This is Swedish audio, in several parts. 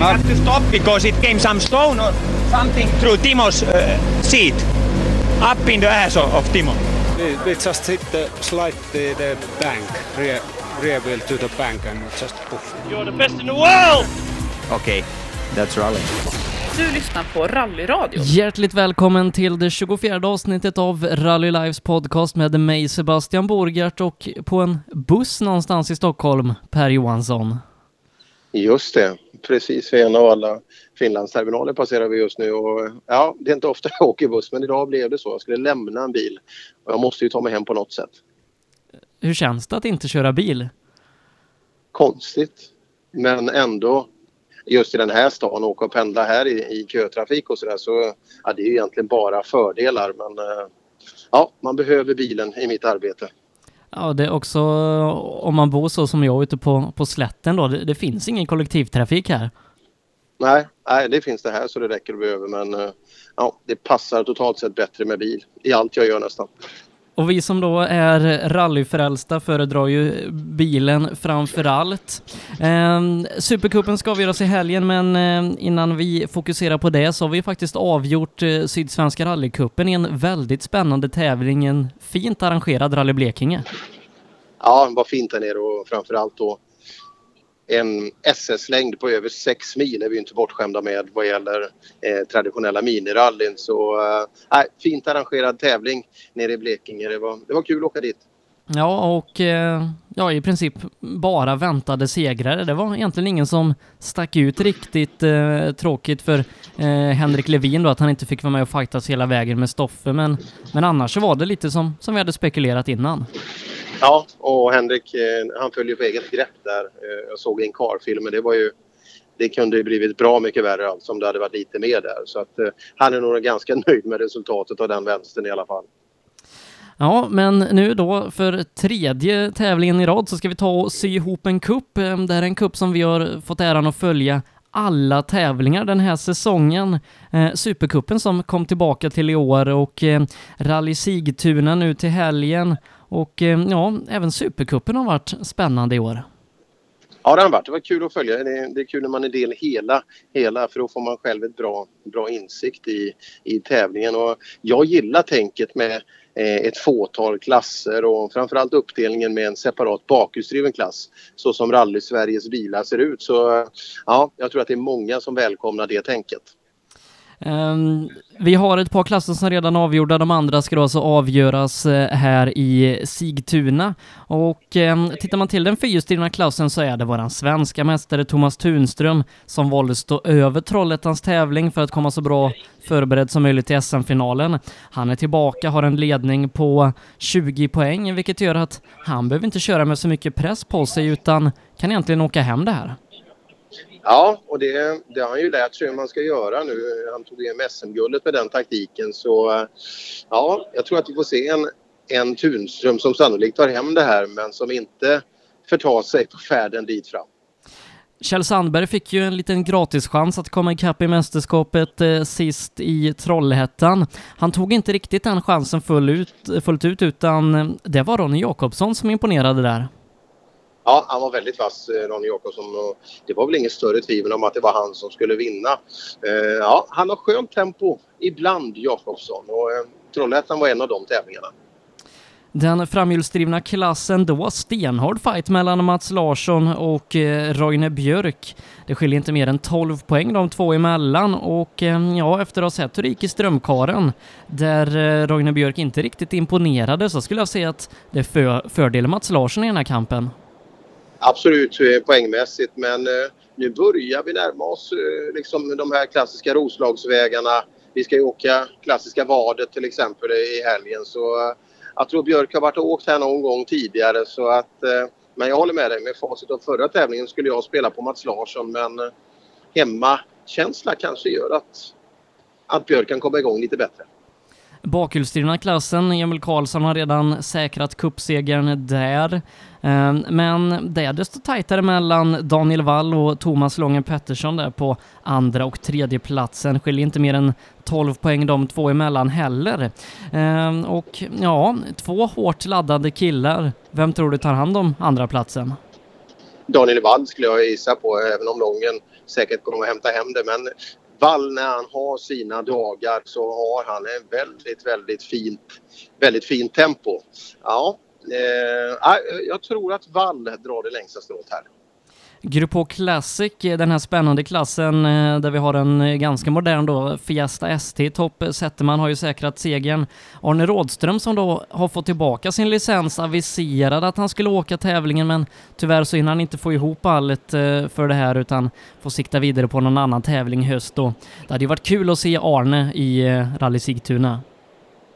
We had to stop because it came some stone or something through Timo's uh, seat, up in the ass of, of Timo. We, we just hit the slide the, the bank, rear, rear wheel to the bank and just poof. You're the best in the world! Okay, that's rally. Du lyssnar på Rallyradio. Hjärtligt välkommen till det 24 avsnittet av Rally Lives podcast med mig Sebastian Borgart och på en buss någonstans i Stockholm, Per Johansson. Just det, precis vid en av alla Finlandsterminaler passerar vi just nu och ja, det är inte ofta jag åker buss men idag blev det så. Jag skulle lämna en bil och jag måste ju ta mig hem på något sätt. Hur känns det att inte köra bil? Konstigt, men ändå just i den här stan åka och pendla här i, i kötrafik och sådär så ja, det är ju egentligen bara fördelar men eh, ja, man behöver bilen i mitt arbete. Ja, det är också om man bor så som jag ute på, på slätten då, det, det finns ingen kollektivtrafik här. Nej, nej, det finns det här så det räcker och behöver men eh, ja, det passar totalt sett bättre med bil i allt jag gör nästan. Och vi som då är rallyfrälsta föredrar ju bilen framför allt. Eh, Supercupen ska avgöras i helgen, men eh, innan vi fokuserar på det så har vi faktiskt avgjort eh, Sydsvenska rallycupen i en väldigt spännande tävling, en fint arrangerad Rally Blekinge. Ja, vad fint där nere och framförallt då en SS-längd på över 6 mil är vi inte bortskämda med vad gäller eh, traditionella minirallyn. Så eh, fint arrangerad tävling nere i Blekinge. Det var, det var kul att åka dit. Ja, och eh, ja, i princip bara väntade segrare. Det var egentligen ingen som stack ut riktigt eh, tråkigt för eh, Henrik Levin då, att han inte fick vara med och fightas hela vägen med Stoffe, men, men annars så var det lite som, som vi hade spekulerat innan. Ja, och Henrik eh, han följer på eget grepp där. Eh, jag såg en karfilm, men det var ju det kunde ju blivit bra mycket värre alltså, om det hade varit lite mer där. Så att eh, han är nog ganska nöjd med resultatet av den vänstern i alla fall. Ja, men nu då för tredje tävlingen i rad så ska vi ta och sy ihop en kupp. Det här är en kupp som vi har fått äran att följa alla tävlingar den här säsongen. Eh, Supercupen som kom tillbaka till i år och eh, Rally Sigtuna nu till helgen och eh, ja, även Supercupen har varit spännande i år. Ja, det har varit. Det var kul att följa. Det är, det är kul när man är del hela, hela för då får man själv ett bra, bra insikt i, i tävlingen. Och jag gillar tänket med eh, ett fåtal klasser och framförallt uppdelningen med en separat bakhjulsdriven klass så som Rally-Sveriges bilar ser ut. Så ja, jag tror att det är många som välkomnar det tänket. Um, vi har ett par klasser som redan är avgjorda, de andra ska då alltså avgöras eh, här i Sigtuna. Och um, tittar man till den fyrhjulsdrivna klassen så är det våran svenska mästare Thomas Tunström som valde stå över Trollhättans tävling för att komma så bra förberedd som möjligt till SM-finalen. Han är tillbaka, har en ledning på 20 poäng, vilket gör att han behöver inte köra med så mycket press på sig utan kan egentligen åka hem det här. Ja, och det, det har han ju lärt sig hur man ska göra nu. Han tog hem SM-guldet med den taktiken. Så eh, ja, jag tror att vi får se en, en Tunström som sannolikt tar hem det här men som inte förtar sig på färden dit fram. Kjell Sandberg fick ju en liten gratischans att komma ikapp i mästerskapet eh, sist i Trollhättan. Han tog inte riktigt den chansen full ut, fullt ut utan eh, det var Ronny Jakobsson som imponerade där. Ja, han var väldigt vass, eh, Ronny Jakobsson. Och det var väl inget större tvivel om att det var han som skulle vinna. Eh, ja, han har skönt tempo ibland, Jakobsson. Och eh, Trollhättan var en av de tävlingarna. Den framhjulsdrivna klassen då, stenhård fight mellan Mats Larsson och eh, Roine Björk. Det skiljer inte mer än 12 poäng de två emellan och eh, ja, efter att ha sett hur det gick i Strömkaren, där eh, Roine Björk inte riktigt imponerade, så skulle jag säga att det är för, fördel Mats Larsson i den här kampen. Absolut eh, poängmässigt men eh, nu börjar vi närma oss eh, liksom de här klassiska Roslagsvägarna. Vi ska ju åka klassiska Vadet till exempel i helgen så jag tror Björk har varit och åkt här någon gång tidigare så att men jag håller med dig med facit av förra tävlingen skulle jag spela på Mats Larsson men hemmakänsla kanske gör att, att Björk kan komma igång lite bättre. Bakhjulsdrivna klassen, Emil Karlsson har redan säkrat kuppsegern där. Ehm, men det är desto tajtare mellan Daniel Wall och Thomas Lången Pettersson där på andra och tredje platsen. Skiljer inte mer än 12 poäng de två emellan heller. Ehm, och ja, två hårt laddade killar. Vem tror du tar hand om andra platsen? Daniel Wall skulle jag gissa på, även om Lången säkert kommer att hämta hem det. Men Wall när han har sina dagar så har han en väldigt, väldigt fint, väldigt fint tempo. Ja, eh, jag tror att Wall drar det längsta strået här. Grupp H Classic, eh, den här spännande klassen eh, där vi har en eh, ganska modern då, Fiesta ST topp. Zetterman har ju säkrat segern. Arne Rådström som då har fått tillbaka sin licens aviserade att han skulle åka tävlingen men tyvärr så hinner han inte få ihop allt för det här utan får sikta vidare på någon annan tävling i höst då. Det hade ju varit kul att se Arne i Rally Sigtuna.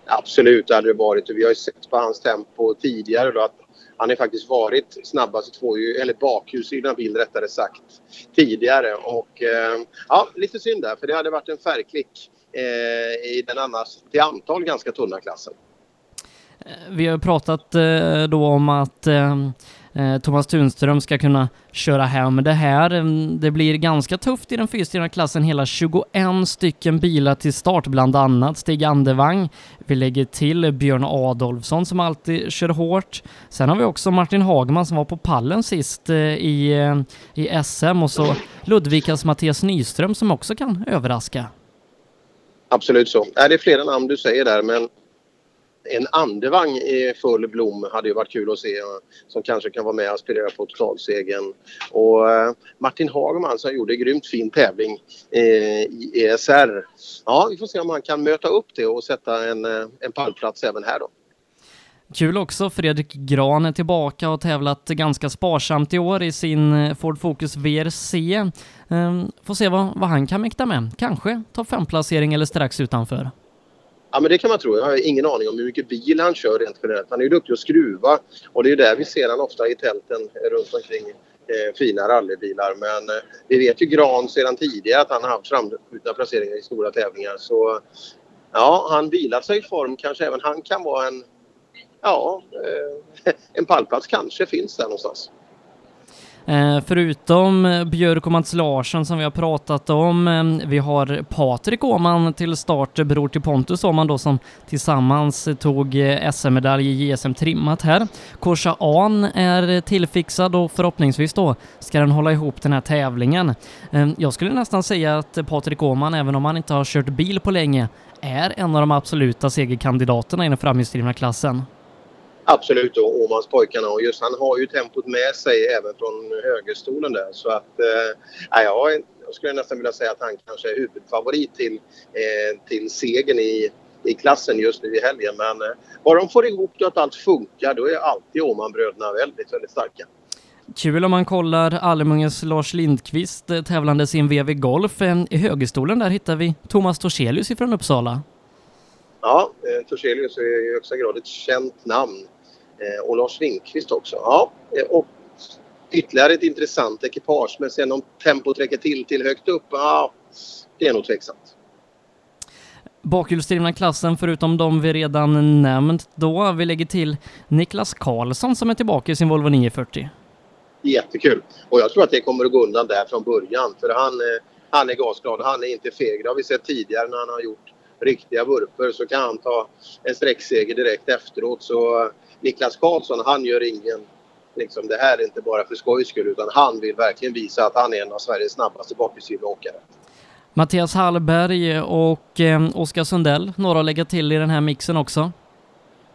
Absolut, det hade det varit. Vi har ju sett på hans tempo tidigare då att han har faktiskt varit snabbast två, eller bakhjulsdrivna bil rättare sagt, tidigare. Och eh, ja, lite synd där för det hade varit en färgklick eh, i den annars till antal ganska tunna klassen. Eh, vi har pratat eh, då om att eh, Thomas Tunström ska kunna köra hem det här. Mm, det blir ganska tufft i den fyrstegna klassen, hela 21 stycken bilar till start, bland annat Stig Andevang. Vi lägger till Björn Adolfsson som alltid kör hårt. Sen har vi också Martin Hagman som var på pallen sist i, i SM och så Ludvikas Mattias Nyström som också kan överraska. Absolut så. Äh, det är flera namn du säger där men en andevagn i full blom hade ju varit kul att se eh, som kanske kan vara med och aspirera på totalsegern. Och eh, Martin Hagman som gjorde grymt fin tävling eh, i ESR. Ja, vi får se om han kan möta upp det och sätta en, eh, en pallplats även här då. Kul också, Fredrik Gran är tillbaka och tävlat ganska sparsamt i år i sin eh, Ford Focus VRC. Ehm, får se vad, vad han kan mäkta med. Kanske topp 5-placering eller strax utanför. Ja, men det kan man tro. Jag har ingen aning om hur mycket bil han kör rent generellt. Han är ju duktig att skruva och det är där vi ser han ofta i tälten eh, runt omkring eh, fina rallybilar. Men eh, vi vet ju Gran sedan tidigare att han har haft framskjutna placeringar i stora tävlingar. Så ja, han vilar sig i form. Kanske även han kan vara en, ja, eh, en pallplats kanske finns där någonstans. Eh, förutom Björk och Mats Larsson som vi har pratat om, eh, vi har Patrik Åman till start, bror till Pontus Åman då som tillsammans tog eh, SM-medalj i JSM trimmat här. Korsa An är tillfixad och förhoppningsvis då ska den hålla ihop den här tävlingen. Eh, jag skulle nästan säga att Patrik Åman, även om han inte har kört bil på länge, är en av de absoluta segerkandidaterna i den framhjulsdrivna klassen. Absolut, och Åmanspojkarna. Och just han har ju tempot med sig även från högerstolen där. Så att, eh, ja, jag skulle nästan vilja säga att han kanske är huvudfavorit till, eh, till segern i, i klassen just nu i helgen. Men eh, bara de får ihop det att allt funkar, då är alltid Åmanbröderna väldigt, väldigt starka. Kul om man kollar Almunges Lars Lindqvist eh, tävlandes i en VW Golf. I högerstolen där hittar vi Thomas Torselius ifrån Uppsala. Ja, eh, Torselius är i högsta grad ett känt namn. Eh, och Lars Lindqvist också. Ja, eh, och ytterligare ett intressant ekipage men sen om tempot räcker till till högt upp, ja, det är nog tveksamt. Bakhjulsdrivna klassen förutom de vi redan nämnt då. Vi lägger till Niklas Karlsson som är tillbaka i sin Volvo 940. Jättekul! Och jag tror att det kommer att gå undan där från början för han, eh, han är gasglad han är inte feg. Det har vi sett tidigare när han har gjort riktiga vurper så kan han ta en sträckseger direkt efteråt. Så Niklas Karlsson, han gör ingen... Liksom, det här är inte bara för skojs skull utan han vill verkligen visa att han är en av Sveriges snabbaste bakhjulsdrivna. Mattias Hallberg och eh, Oskar Sundell, några att lägga till i den här mixen också?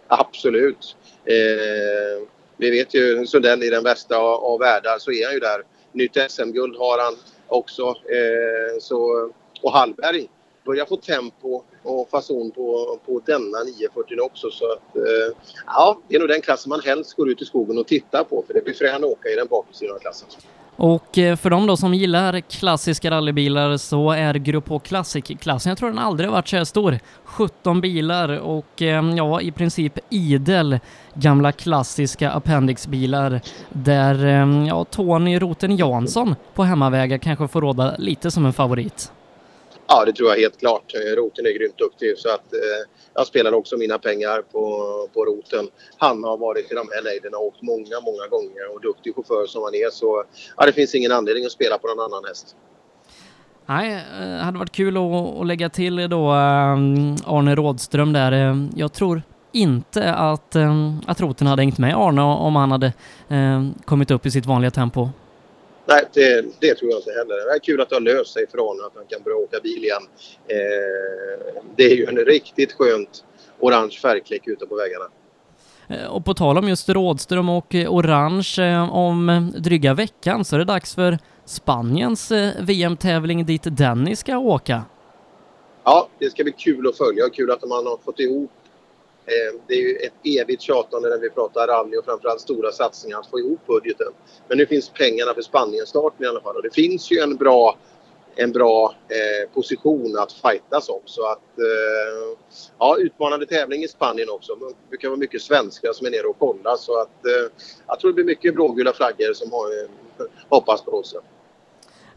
Absolut. Eh, vi vet ju Sundell i den bästa av, av världar så är han ju där. Nytt SM-guld har han också. Eh, så, och Hallberg börjar få tempo och fason på, på denna 940 också. Så att, eh, ja, det är nog den klassen man helst går ut i skogen och tittar på för det blir frän att åka i den bakhjulsdrivna klassen. Och eh, för de då som gillar klassiska rallybilar så är Grupp H Classic-klassen, jag tror den aldrig varit så här stor. 17 bilar och eh, ja, i princip idel gamla klassiska appendixbilar där eh, ja, Tony Roten Jansson på hemmavägar kanske får råda lite som en favorit. Ja, det tror jag helt klart. Eh, Roten är grymt duktig så att eh, jag spelar också mina pengar på, på Roten. Han har varit i de här nejderna och åkt många, många gånger och duktig chaufför som han är så ja, det finns ingen anledning att spela på någon annan häst. Nej, det hade varit kul att, att lägga till då eh, Arne Rådström där. Jag tror inte att, att Roten hade hängt med Arne om han hade kommit upp i sitt vanliga tempo. Nej, det, det, tror jag inte heller. Det är kul att det har löst sig från att han kan börja åka bil igen. Eh, det är ju en riktigt skönt orange färgklick ute på vägarna. Eh, och på tal om just Rådström och eh, Orange, eh, om dryga veckan så är det dags för Spaniens VM-tävling dit Dennis ska åka. Ja, det ska bli kul att följa. Kul att man har fått ihop Eh, det är ju ett evigt tjatande när vi pratar rally och framförallt stora satsningar att få ihop budgeten. Men nu finns pengarna för Spanienstarten i alla fall och det finns ju en bra en bra eh, position att fightas om. Så att, eh, ja, utmanande tävling i Spanien också. Det brukar vara mycket svenskar som är nere och kollar. Så att, eh, jag tror det blir mycket blågula flaggor som har, eh, hoppas på oss.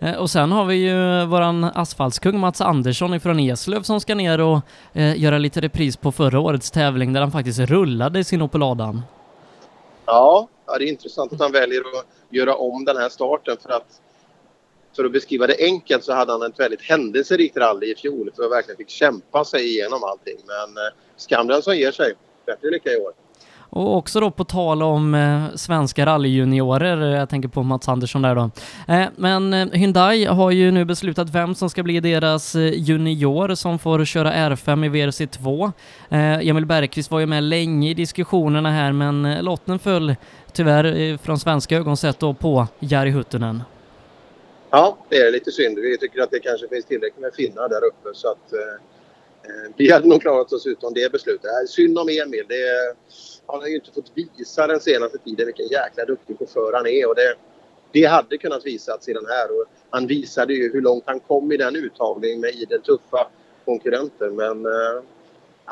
Eh, och sen har vi ju våran asfaltskung Mats Andersson ifrån Eslöv som ska ner och eh, göra lite repris på förra årets tävling där han faktiskt rullade i sin Opel Adam. Ja, ja, det är intressant att han väljer att göra om den här starten för att för att beskriva det enkelt så hade han ett väldigt händelserikt rally i fjol för att verkligen fick kämpa sig igenom allting. Men eh, skam den som ger sig. Bättre lycka i år. Och också då på tal om eh, svenska rallyjuniorer, eh, jag tänker på Mats Andersson där då. Eh, men eh, Hyundai har ju nu beslutat vem som ska bli deras eh, junior som får köra R5 i VRC2. Eh, Emil Bergqvist var ju med länge i diskussionerna här men lotten föll tyvärr från svenska ögon sett då på Jari Huttunen. Ja, det är lite synd. Vi tycker att det kanske finns tillräckligt med finnar där uppe så att eh, Eh, vi hade nog klarat oss utan det beslutet. Synd om Emil. Det, han har ju inte fått visa den senaste tiden vilken jäkla duktig chaufför han är. Och det, det hade kunnat visats i den här. Och han visade ju hur långt han kom i den uttagningen med idel tuffa konkurrenter. Men eh,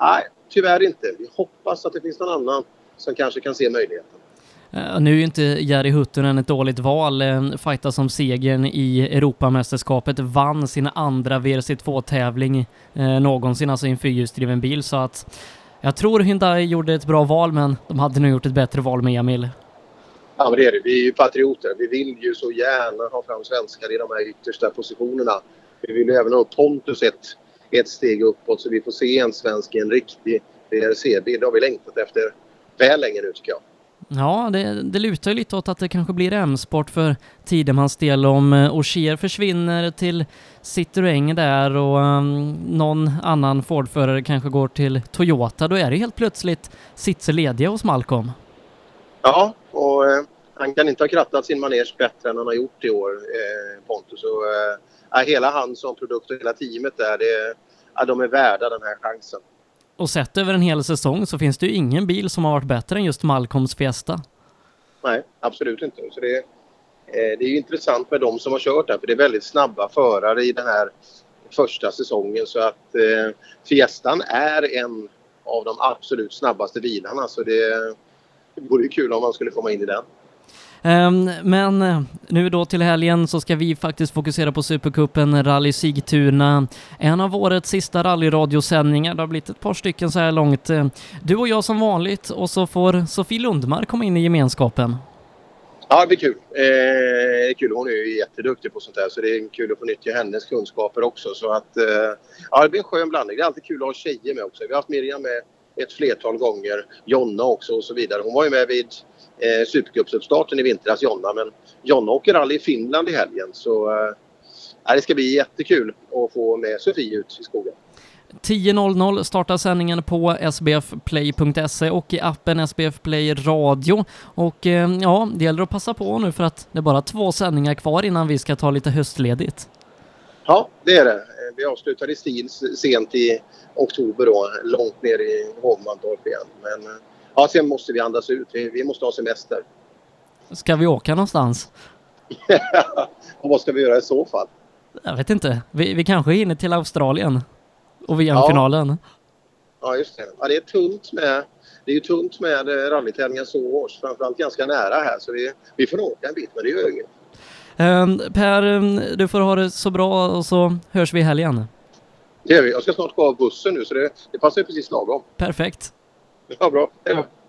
nej, tyvärr inte. Vi hoppas att det finns någon annan som kanske kan se möjligheten. Eh, nu är ju inte Jari Huttunen ett dåligt val. Eh, uh, fightas om segern i Europamästerskapet, vann sin andra WRC2-tävling eh, någonsin, alltså i en fyrhjulsdriven bil, så att jag tror Hyundai gjorde ett bra val, men de hade nog gjort ett bättre val med Emil. Ja, men det är det. Vi är ju patrioter. Vi vill ju så gärna ha fram svenskar i de här yttersta positionerna. Vi vill ju även ha Pontus ett, ett steg uppåt så vi får se en svensk i en riktig WRC-bil. Det har vi längtat efter väl länge nu tycker jag. Ja, det, det lutar ju lite åt att det kanske blir M-sport för Tidemans del om eh, Ogier försvinner till Citroën där och um, någon annan Ford-förare kanske går till Toyota. Då är det helt plötsligt sitser lediga hos Malcolm. Ja, och eh, han kan inte ha krattat sin manege bättre än han har gjort i år, eh, Pontus. Och, eh, hela han som produkt och hela teamet där, det, ja, de är värda den här chansen. Och sett över en hel säsong så finns det ju ingen bil som har varit bättre än just Malcolms Fiesta. Nej, absolut inte. Så det, eh, det är ju intressant med de som har kört där för det är väldigt snabba förare i den här första säsongen så att eh, Fiestan är en av de absolut snabbaste bilarna så det, det vore ju kul om man skulle komma in i den. Um, men eh, nu då till helgen så ska vi faktiskt fokusera på Supercupen Rally Sigtuna. En av årets sista rallyradiosändningar. Det har blivit ett par stycken så här långt. Eh, du och jag som vanligt och så får Sofie Lundmark komma in i gemenskapen. Ja, det blir kul. Eh, kul. Hon är ju jätteduktig på sånt här så det är kul att få nyttja hennes kunskaper också. Så att, eh, ja, det blir en skön blandning. Det är alltid kul att ha tjejer med också. Vi har haft Miriam med ett flertal gånger. Jonna också och så vidare. Hon var ju med vid eh, Supercupsuppstarten i vintras, Jonna. Men Jonna åker rally i Finland i helgen så eh, det ska bli jättekul att få med Sofie ut i skogen. 10.00 startar sändningen på sbfplay.se och i appen SBF Play Radio. Och eh, ja, det gäller att passa på nu för att det är bara två sändningar kvar innan vi ska ta lite höstledigt. Ja, det är det. Vi avslutar i stil sent i oktober då, långt ner i Hovmantorp igen. Men eh, ja, sen måste vi andas ut. Vi, vi måste ha semester. Ska vi åka någonstans? och vad ska vi göra i så fall? Jag vet inte. Vi, vi kanske hinner till Australien och VM-finalen. Ja. ja, just det. Ja, det är tunt med det är ju tunt med eh, rallytävlingar så års, framförallt ganska nära här så vi, vi får åka en bit men det gör inget. Um, per, um, du får ha det så bra och så hörs vi i helgen. Det gör vi. Jag ska snart gå av bussen nu så det, det passar precis lagom. Perfekt. Ja, bra. Hej då.